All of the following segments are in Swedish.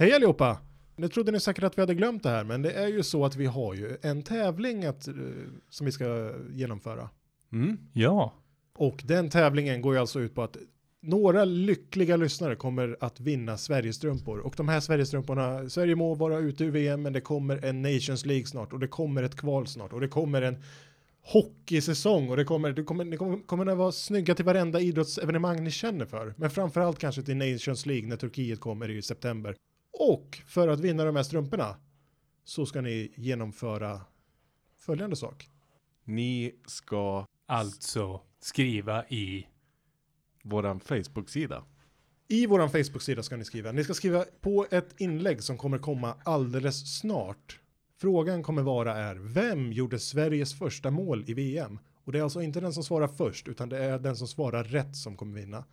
Hej allihopa! Nu trodde ni säkert att vi hade glömt det här, men det är ju så att vi har ju en tävling att, eh, som vi ska genomföra. Mm. Ja. Och den tävlingen går ju alltså ut på att några lyckliga lyssnare kommer att vinna Sverigestrumpor. Och de här Sverigestrumporna, Sverige må vara ute ur VM, men det kommer en Nations League snart och det kommer ett kval snart och det kommer en hockeysäsong och det kommer, det kommer, det kommer, kommer att vara snygga till varenda idrottsevenemang ni känner för. Men framförallt kanske till Nations League när Turkiet kommer i september. Och för att vinna de här strumporna så ska ni genomföra följande sak. Ni ska Alltså skriva i våran Facebook-sida. I våran Facebook-sida ska ni skriva. Ni ska skriva på ett inlägg som kommer komma alldeles snart. Frågan kommer vara är, vem gjorde Sveriges första mål i VM? Och det är alltså inte den som svarar först, utan det är den som svarar rätt som kommer vinna.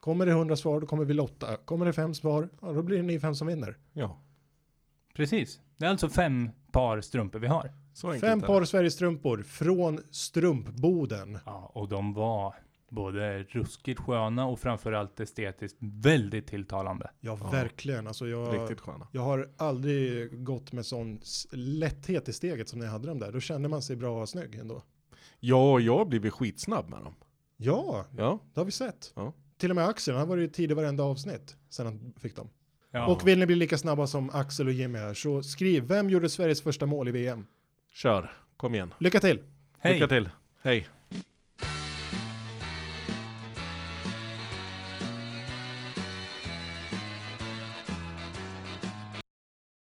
Kommer det 100 svar, då kommer vi lotta. Kommer det fem svar, ja, då blir det ni fem som vinner. Ja, Precis. Det är alltså fem par strumpor vi har. Fem par Sverigestrumpor från Strumpboden. Ja, och de var både ruskigt sköna och framförallt estetiskt väldigt tilltalande. Ja, Ja. verkligen. Alltså jag, Riktigt sköna. jag har aldrig gått med sån lätthet i steget som när jag hade dem där. Då känner man sig bra och snygg ändå. Ja, jag har blivit skitsnabb med dem. Ja, Ja, det har vi sett. Ja. Till och med Axel, han var ju tidig varenda avsnitt sen han fick dem. Ja. Och vill ni bli lika snabba som Axel och Jimmy här så skriv, vem gjorde Sveriges första mål i VM? kör. Kom igen. Lycka till! Hej! Lycka till. Hej.